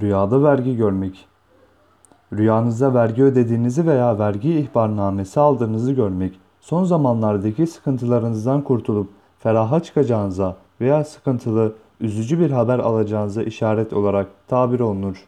Rüyada vergi görmek. Rüyanızda vergi ödediğinizi veya vergi ihbarnamesi aldığınızı görmek, son zamanlardaki sıkıntılarınızdan kurtulup feraha çıkacağınıza veya sıkıntılı, üzücü bir haber alacağınıza işaret olarak tabir olunur.